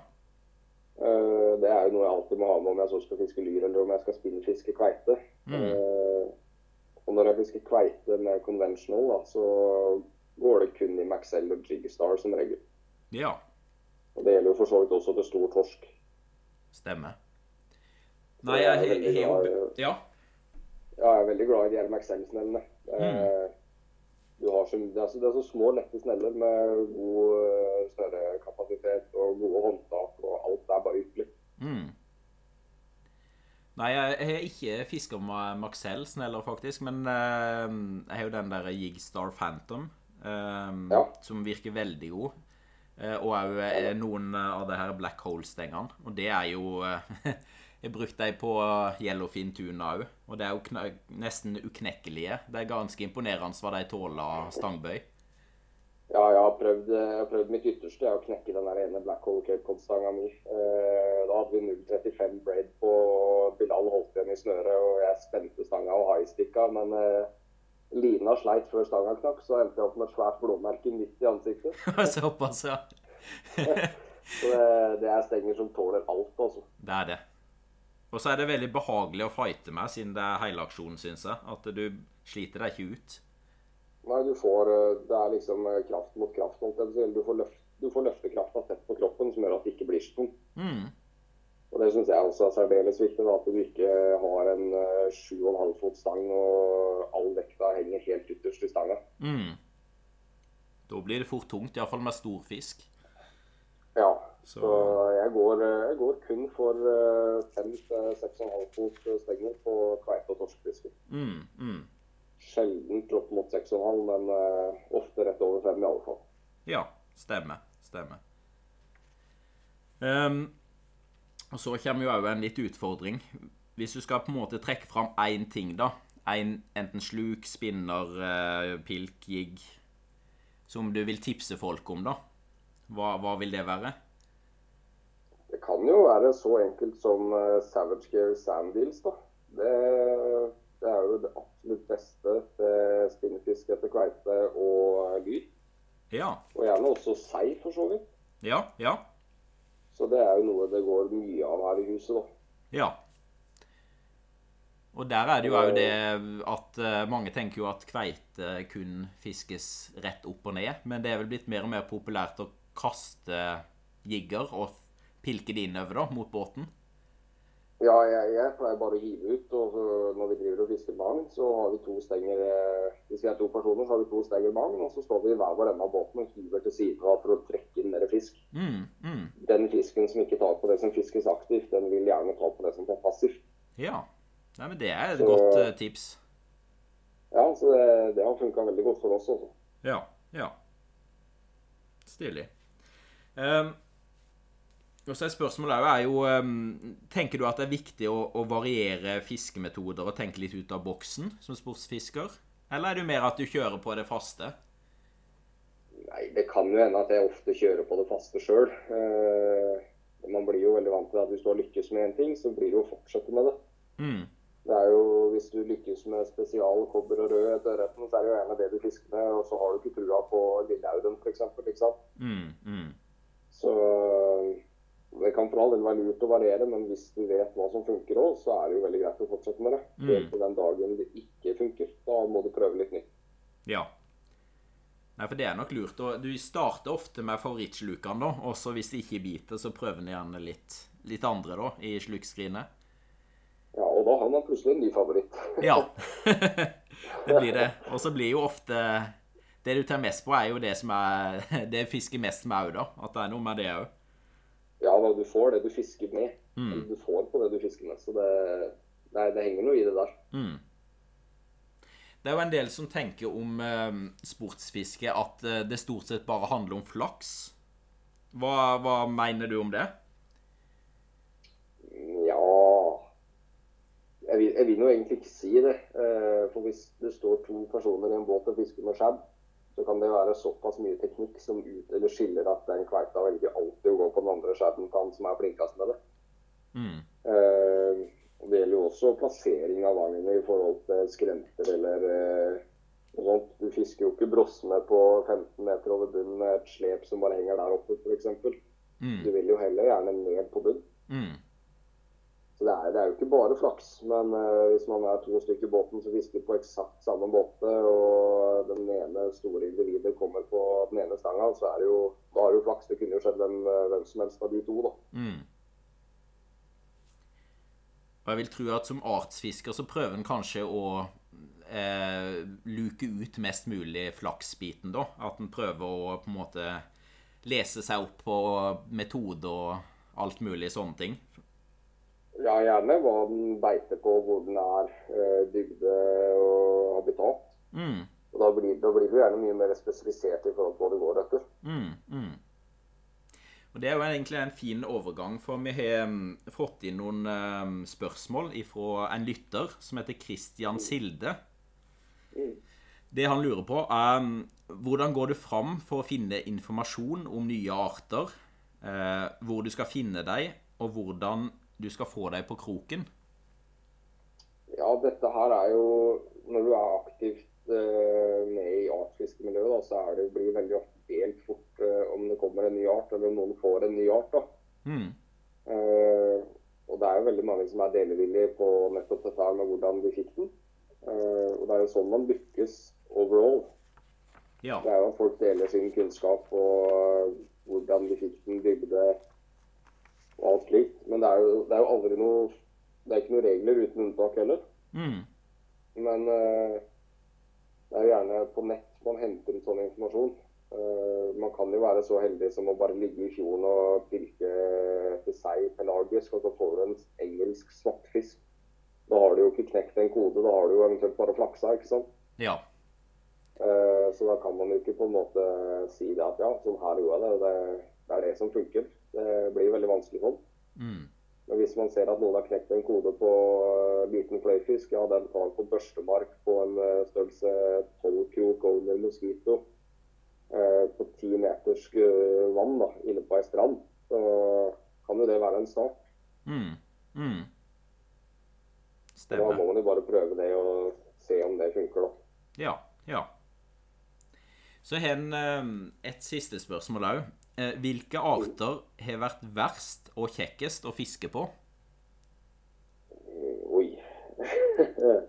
S2: Uh, det er jo noe jeg alltid må ha med om jeg så skal fiske lyr eller om jeg skal spinnfiske kveite.
S1: Mm.
S2: Uh, og når jeg fisker kveite med conventional, da, så går det kun i Maxell og Jigstar som regel.
S1: Ja.
S2: Og det gjelder jo for så vidt også til stor torsk.
S1: Stemmer. Nei, jeg har jo Ja.
S2: Ja, jeg er veldig glad i de her McSell-snellene. Mm. Du har så, det, er så, det er så små, lette sneller med god uh, snørrekapasitet og gode håndtak, og alt er bare ypperlig. Mm.
S1: Nei, jeg har ikke fiska med Maxell-sneller, faktisk. Men uh, jeg har jo den der Jigstar Phantom, ja. som virker veldig god. Og òg noen av det her Black Hole-stengene. Og det er jo Jeg brukte dem på Yellowfin tuna òg, og det er jo nesten uknekkelige. Det er ganske imponerende hva de tåler stangbøy.
S2: Ja, jeg har prøvd, jeg har prøvd mitt ytterste å knekke den der ene Black Hole Cape Cod-stanga mi. Eh, da hadde vi 0,35 braid på Bilal holdt igjen i snøret, og jeg spente stanga og highsticka, men eh, lina sleit før stanga knakk, så endte jeg opp med et svært blåmerke midt i ansiktet.
S1: Såpass, ja.
S2: så det, det, er stenger som tåler alt, altså.
S1: Det er det. Og så er det veldig behagelig å fighte med, siden det er hele aksjonen, syns jeg. At du sliter deg ikke ut.
S2: Nei, du får eh, Det er liksom eh, kraft mot kraft. Du får, løft, du får løftekrafta tett på kroppen, som gjør at det ikke blir så tungt. Mm. Og det syns jeg også er særdeles viktig. Da, at du ikke har en 7,5 eh, fot stang og all vekta henger helt ytterst i stanga. Mm.
S1: Da blir det fort tungt, iallfall med stor fisk.
S2: Ja. Så, jeg, går, jeg, går, kun for 5-6,5 fot stenger på kveite- og torskefiske. Mm, mm. Sjelden opp mot 6,5, men ofte rett over 5 i alle fall.
S1: Ja, stemmer. Stemmer. Um, og så kommer jo òg en litt utfordring. Hvis du skal på en måte trekke fram én ting, da en, Enten sluk, spinner, pilk, jigg Som du vil tipse folk om, da. Hva, hva vil det være?
S2: Det være så enkelt som uh, Savage Gear Sanddeals, da. Det, det, er jo det absolutt beste til spinnfisk etter kveite og gyr.
S1: Ja.
S2: Og gjerne også sei, for så vidt.
S1: Ja, ja.
S2: Så det er jo noe det går mye av her i huset, da.
S1: Ja. Og der er det jo òg det at uh, mange tenker jo at kveite kun fiskes rett opp og ned. Men det er vel blitt mer og mer populært å kaste jigger og pilke det innover da, mot båten?
S2: Ja, jeg, jeg, pleier bare å hive ut. og Når vi driver og fisker magn, så har vi to stenger eh, Hvis vi er to personer, så har vi to stenger magn, og så står vi i hver vår ende av båten og hiver til siden av for å trekke inn mer fisk. Mm, mm. Den fisken som ikke tar på det som fiskes aktivt, den vil gjerne ta på det som tar passivt.
S1: Ja, Nei, men det er et så, godt uh, tips.
S2: Ja, så det, det har funka veldig godt for oss også.
S1: Ja, ja. Stilig. Um, og så er Spørsmålet er jo um, Tenker du at det er viktig å, å, variere fiskemetoder og tenke litt ut av boksen som sportsfisker? Eller er det mer at du kjører på det faste?
S2: Nei, Det kan jo hende at jeg ofte kjører på det faste sjøl. Uh, man blir jo veldig vant til at hvis du har lykkes med én ting, så blir det jo å fortsette med det. Mm. Det er jo, Hvis du lykkes med spesial kobber og rød etter ørreten, så er det jo gjerne det du fisker med, og så har du ikke trua på lilleauden f.eks. Mm, mm. Så det kan for all del være lurt å variere, men hvis du vet hva som funker òg, så er det jo veldig greit å fortsette med det. Mm. Helt til den dagen det ikke funker. Da må du prøve litt nytt.
S1: Ja. Nei, for det er nok lurt. Og du starter ofte med favorittslukene, da. Og så hvis det ikke biter, så prøver du gjerne litt, litt andre, da, i slukskrinet.
S2: Ja, og da har man plutselig en ny favoritt.
S1: ja. det blir det. Og så blir jo ofte Det du tar mest på, er jo det som er Det fisker mest med òg, da. At det er noe med det òg.
S2: Ja, da, du får det du fisker med. Mm. Du får på det du fisker med. Så det, det, det henger noe i det der. Mm.
S1: Det er jo en del som tenker om eh, sportsfiske at eh, det stort sett bare handler om flaks. Hva, hva mener du om det?
S2: Ja Jeg vil, jeg vil jo egentlig ikke si det. Eh, for hvis det står to personer i en båt og fisker med skjebb, så kan det være såpass mye teknikk som ut, eller skiller at den kveita velger alltid å gå på den andre skjæren til han som er flinkest med det. Mm. Eh, og Det gjelder jo også plassering av vagnen i forhold til skrenter eller eh, noe sånt. Du fisker jo ikke brosme på 15 meter over bunnen med et slep som bare henger der oppe, f.eks. Mm. Du vil jo heller gjerne ned på bunn. Mm. Så det er, det er, jo ikke bare flaks. Men uh, hvis man er to stykker i båten som fisker på eksakt samme båte, og den ene store individet kommer på den ene stanga, så er det jo, da er det jo flaks. Det kunne jo skjedd hvem, hvem som helst av de to, da. Mm.
S1: Og jeg vil tro at som artsfisker så prøver en kanskje å eh, luke ut mest mulig flaksbiten, da. At en prøver å på en måte lese seg opp på metode og alt mulig sånne ting.
S2: Ja, gjerne hva den beiter på, hvor den er, bygde og habitat.
S1: Mm,
S2: Og da blir, da blir du gjerne mye mer spesifisert i forhold til hva du går etter.
S1: mm, mm. Og Det er jo egentlig en fin overgang, for vi har mm, fått inn noen mm, spørsmål fra en lytter som heter Christian Silde. Det han lurer på, er mm, hvordan går du fram for å finne informasjon om nye arter, eh, hvor du skal finne dem, og hvordan du skal få deg på kroken?
S2: Ja, dette her er jo Når du er aktivt uh, med i artsfiskemiljøet, da, så det, blir det veldig ofte delt fort uh, om det kommer en ny art, eller om noen får en ny art. da.
S1: Mm,
S2: Uh, og det er jo veldig mange som er delevillige på nettopp dette her med hvordan de fikk den. Og det er jo sånn man lykkes overall.
S1: ja.
S2: Det er jo at folk deler sin kunnskap og hvordan de fikk den, dybde og alt slikt. Men det er, jo, det er jo aldri noe Det er ikke noen regler uten unntak heller.
S1: Mm,
S2: Men uh, det er jo gjerne på nett man henter ut sånn informasjon. Uh, man kan jo være så heldig som å bare ligge i fjorden og pirke etter sei pelagisk, og så får du en engelsk svartfisk. Da har du jo ikke knekt en kode, da har du jo eventuelt bare flaksa, ikke sant.
S1: ja.
S2: Uh, Så da kan man jo ikke på en måte si det at ja, sånn her gjorde jeg det. det. Er det som funker. Det blir veldig vanskelig sånn.
S1: Mm,
S2: Men hvis man ser at noen har knekt en kode på eh, liten fløyfisk, ja, den tar på børstemark på en eh, størrelse 12 krok over mosquito eh, på 10 meters vann da, inne på ei strand, så kan jo det være en start.
S1: mm, mm.
S2: Da må man jo bare prøve det og se om det funker, da.
S1: Ja, ja. Så har en et siste spørsmål òg. Hvilke arter har vært verst og kjekkest å fiske på?
S2: Oi.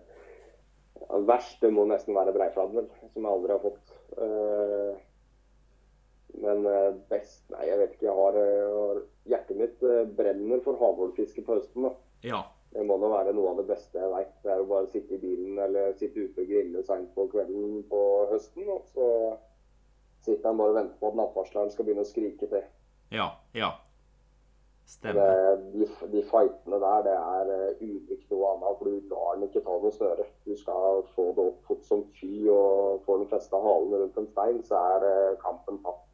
S2: Verst det må nesten være breifladden, som jeg aldri har fått. Eh, Men eh, best Nei, jeg vet ikke. Jeg har, eh, Hjertet mitt eh, brenner for havålfiske på høsten. da.
S1: Ja.
S2: Det må da være noe av det beste jeg veit. Det er jo bare å sitte i bilen eller sitte ute og grille seint på kvelden på høsten. Og så sitter han bare og venter på at nattvarsleren skal begynne å skrike til.
S1: Ja. Ja.
S2: Det,
S1: Stemmer.
S2: de, de fightene der, det er uh, ulikt noe annet. For du lar den ikke ta noe snøre. Du skal få det opp fort som fy, og får den festa halen rundt en stein, så er kampen tatt.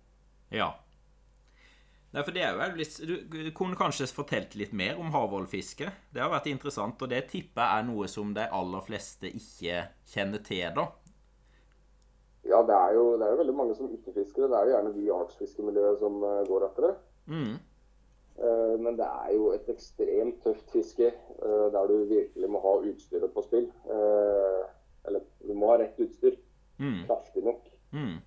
S1: Ja. Nei, for det er jo litt, du kunne kanskje fortalt litt mer om havhvalfiske? Det har vært interessant, og det tipper jeg er noe som de aller fleste ikke kjenner til, da.
S2: Ja, det er, jo, det er jo veldig mange som ikke fisker det. Er jo gjerne de artsfiskemiljøet som uh, går etter det.
S1: Mm.
S2: Eh, Men det er jo et ekstremt tøft fiske eh, der du virkelig må ha utstyret på spill. Eh, Eller du må ha rett utstyr.
S1: Mm.
S2: Kraftig nok.
S1: Mm.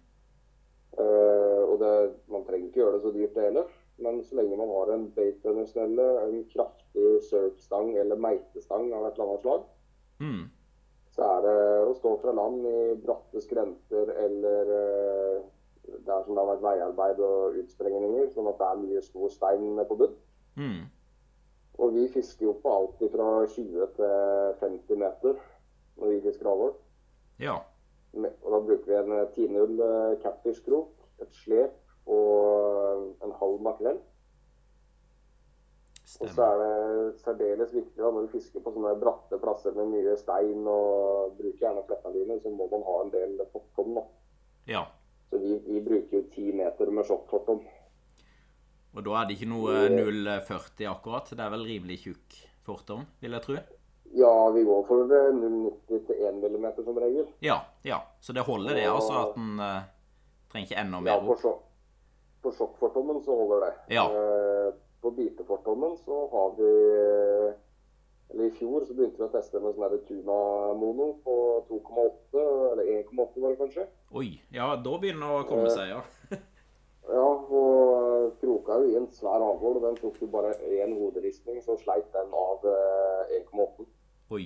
S2: Eh, Og det, man trenger ikke gjøre det så dyrt det heller. Men så lenge man har en baitrunnersnelle, en kraftig surfstang eller meitestang av et eller annet slag,
S1: Mm.
S2: Så er det å stå fra land i bratte skrenter eller eh, der som det har vært veiarbeid og utsprengninger, sånn at det er mye stor stein nede på bunn.
S1: Mm.
S2: Og vi fisker jo på alt fra 20 til 50 meter når vi fisker alvor.
S1: Ja.
S2: Og da bruker vi en eh, 10-0 eh, catfish-krok, et slep og en halv makrell. Og så er det særdeles viktig da, når du fisker på sånne bratte plasser med mye stein og bruker gjerne flettaline, så må man ha en del da.
S1: Ja.
S2: Så vi, vi bruker jo ti meter med sjokkfortom.
S1: Og da er det ikke noe 0,40 akkurat. Det er vel rimelig tjukk fortom, vil jeg tro.
S2: Ja, vi går for eh, 0,90 til 1 mm som regel.
S1: Ja. ja. Så det holder, det, altså, at en uh, trenger ikke enda
S2: Ja,
S1: mer
S2: på,
S1: for,
S2: sjokk, på sjokkfortommen så holder det.
S1: Ja.
S2: Eh, på bitefortommen så har vi eh, Eller i fjor så begynte vi å teste med sånn tuna-mono på 2,8, eller 1,8 var det kanskje.
S1: Oi. Ja, da begynner det å komme seg, ja.
S2: Ja, og eh, kroka jo i en svær avhold, og den tok jo bare én hoderistning, så sleit den av eh, 1,8.
S1: Oi.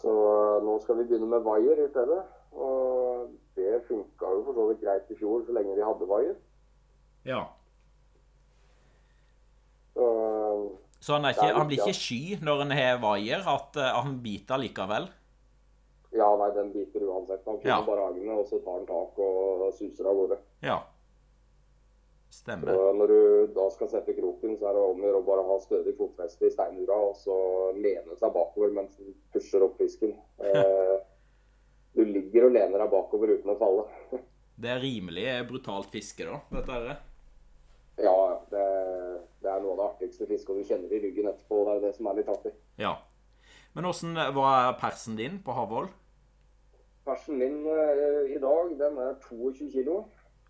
S2: Så eh, nå skal vi begynne med vaier i stedet. Og det funka jo for så vidt greit i fjor, så lenge vi hadde vaier.
S1: Ja.
S2: Så eh,
S1: Så han, ikke, han blir ikke sky når han har vaier, at uh, han biter likevel?
S2: Ja, nei, den biter uansett. Han finner
S1: Ja.
S2: barragene, og så tar han tak og suser av gårde.
S1: Ja. Stemmer.
S2: Så når du da skal sette kroken, så er det om å bare ha stødig fotfeste i steinura, og så lene seg bakover mens du pusher opp fisken. Eh, du ligger og lener deg bakover uten å falle.
S1: Det er rimelig brutalt fiske, da, dette her.
S2: Ja, det er noe av det artigste fisket, og du kjenner det i ryggen etterpå. og Det er det som er litt artig.
S1: Ja. Men åssen Hva er persen din på Havål?
S2: Persen min eh, i dag, den er 22 kilo.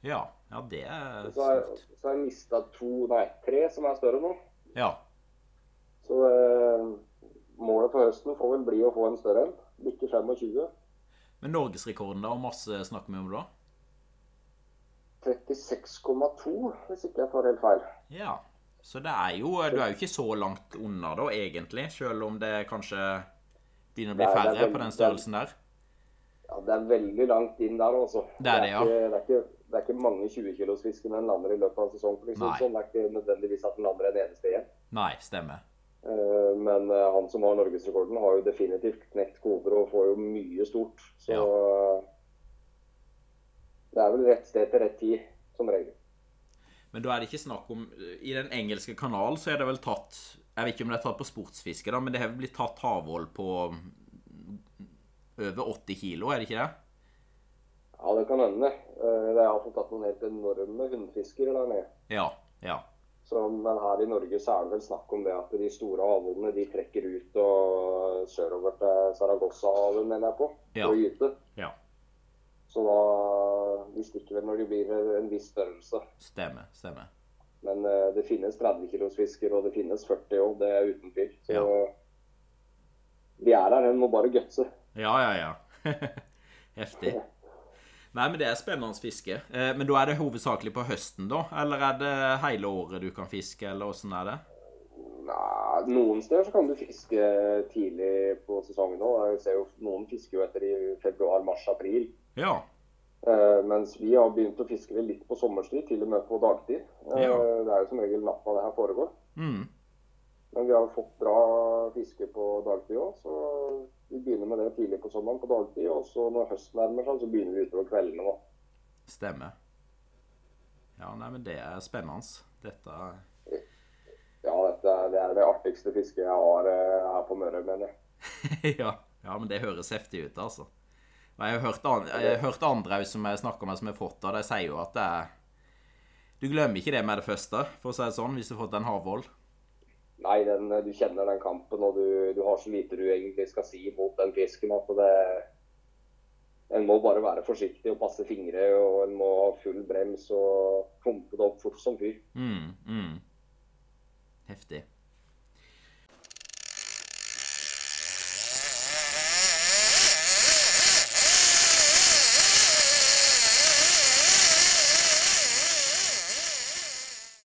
S1: Ja. Ja, det er
S2: Så har
S1: stort.
S2: så har jeg mista to, nei, tre som er større nå.
S1: Ja.
S2: Så eh, målet for høsten får vel bli å få en større en. Bikke 25.
S1: Men norgesrekorden, da? Hvor masse snakker vi om da?
S2: 36,2, hvis ikke jeg tar helt feil.
S1: Ja. Så det er jo Du er jo ikke så langt unna, da, egentlig. Selv om det kanskje begynner å bli
S2: er
S1: færre
S2: veldig-
S1: på den størrelsen der.
S2: Ja, Det er veldig langt inn der, altså.
S1: Det er det, ja.
S2: ikke, det, er ikke, det er ikke mange 20-kilosfiskene en lander i løpet av sesongen. Liksom, sånn. Det er ikke nødvendigvis at den lander en eneste igjen.
S1: Nei, stemmer.
S2: Eh, Men eh, han som har norgesrekorden, har jo definitivt knekt koder og får jo mye stort. Så ja. det er vel rett sted til rett tid, som regel.
S1: Men da er det ikke snakk om I den engelske kanalen så er det vel tatt Jeg vet ikke om det er tatt på sportsfiske, da, men det har blitt tatt havål på over 80 kilo, er det ikke det?
S2: Ja, det kan hende. Eh, Det har fått tatt noen helt enorme hundfiskere der nede.
S1: Ja. Ja.
S2: Så, men her i Norge så er det vel snakk om det at de store havålene de trekker ut og sørover til Saragossa-havet, mener jeg på,
S1: Ja.
S2: og gyte.
S1: Ja.
S2: Så da De stikker vel når de blir en viss størrelse.
S1: Stemmer. Stemmer.
S2: Men uh, det finnes 30 kilos fisker, og det finnes 40 òg, det er uten tvil. Så
S1: Ja.
S2: de er her, en må bare gutse.
S1: Ja, ja, ja. Heftig. Nei, men det er spennende fiske. Eh, Men da er det hovedsakelig på høsten, da? Eller er det hele året du kan fiske, eller åssen er det?
S2: Nei, noen steder så kan du fiske tidlig på sesongen òg. Jeg ser jo noen fisker jo etter i februar, mars, april.
S1: Ja.
S2: Eh, mens vi har begynt å fiske det litt på sommerstid, til og med på dagtid. Eh,
S1: Ja.
S2: Det er jo som regel natta det her foregår.
S1: Mm.
S2: Men vi har fått bra fiske på dagtid òg, så vi begynner med det tidlig på sommeren på dagtid. Og så når høsten nærmer seg, så begynner vi utover kveldene. Da.
S1: Stemmer. Ja, nei, men det er spennende. Dette
S2: Ja, dette det er det artigste fisket jeg har eh, her på Møre, mener jeg.
S1: ja. ja, men det høres heftig ut, altså. Jeg har hørt, an jeg har hørt andre som jeg snakker med som har fått det, de sier jo at det er Du glemmer ikke det med det første, for å si det sånn, hvis du har fått en havvoll.
S2: Nei, den, du kjenner den kampen, og du, du har så lite du egentlig skal si mot den fisken at det En må bare være forsiktig og passe fingre, og en må ha full brems og pumpe det opp fort som fyr.
S1: Mm, mm. Heftig.